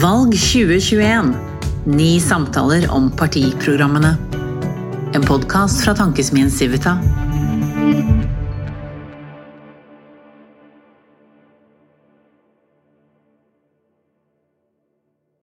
Valg 2021. Ni samtaler om partiprogrammene. En podkast fra Tankesmien Civita.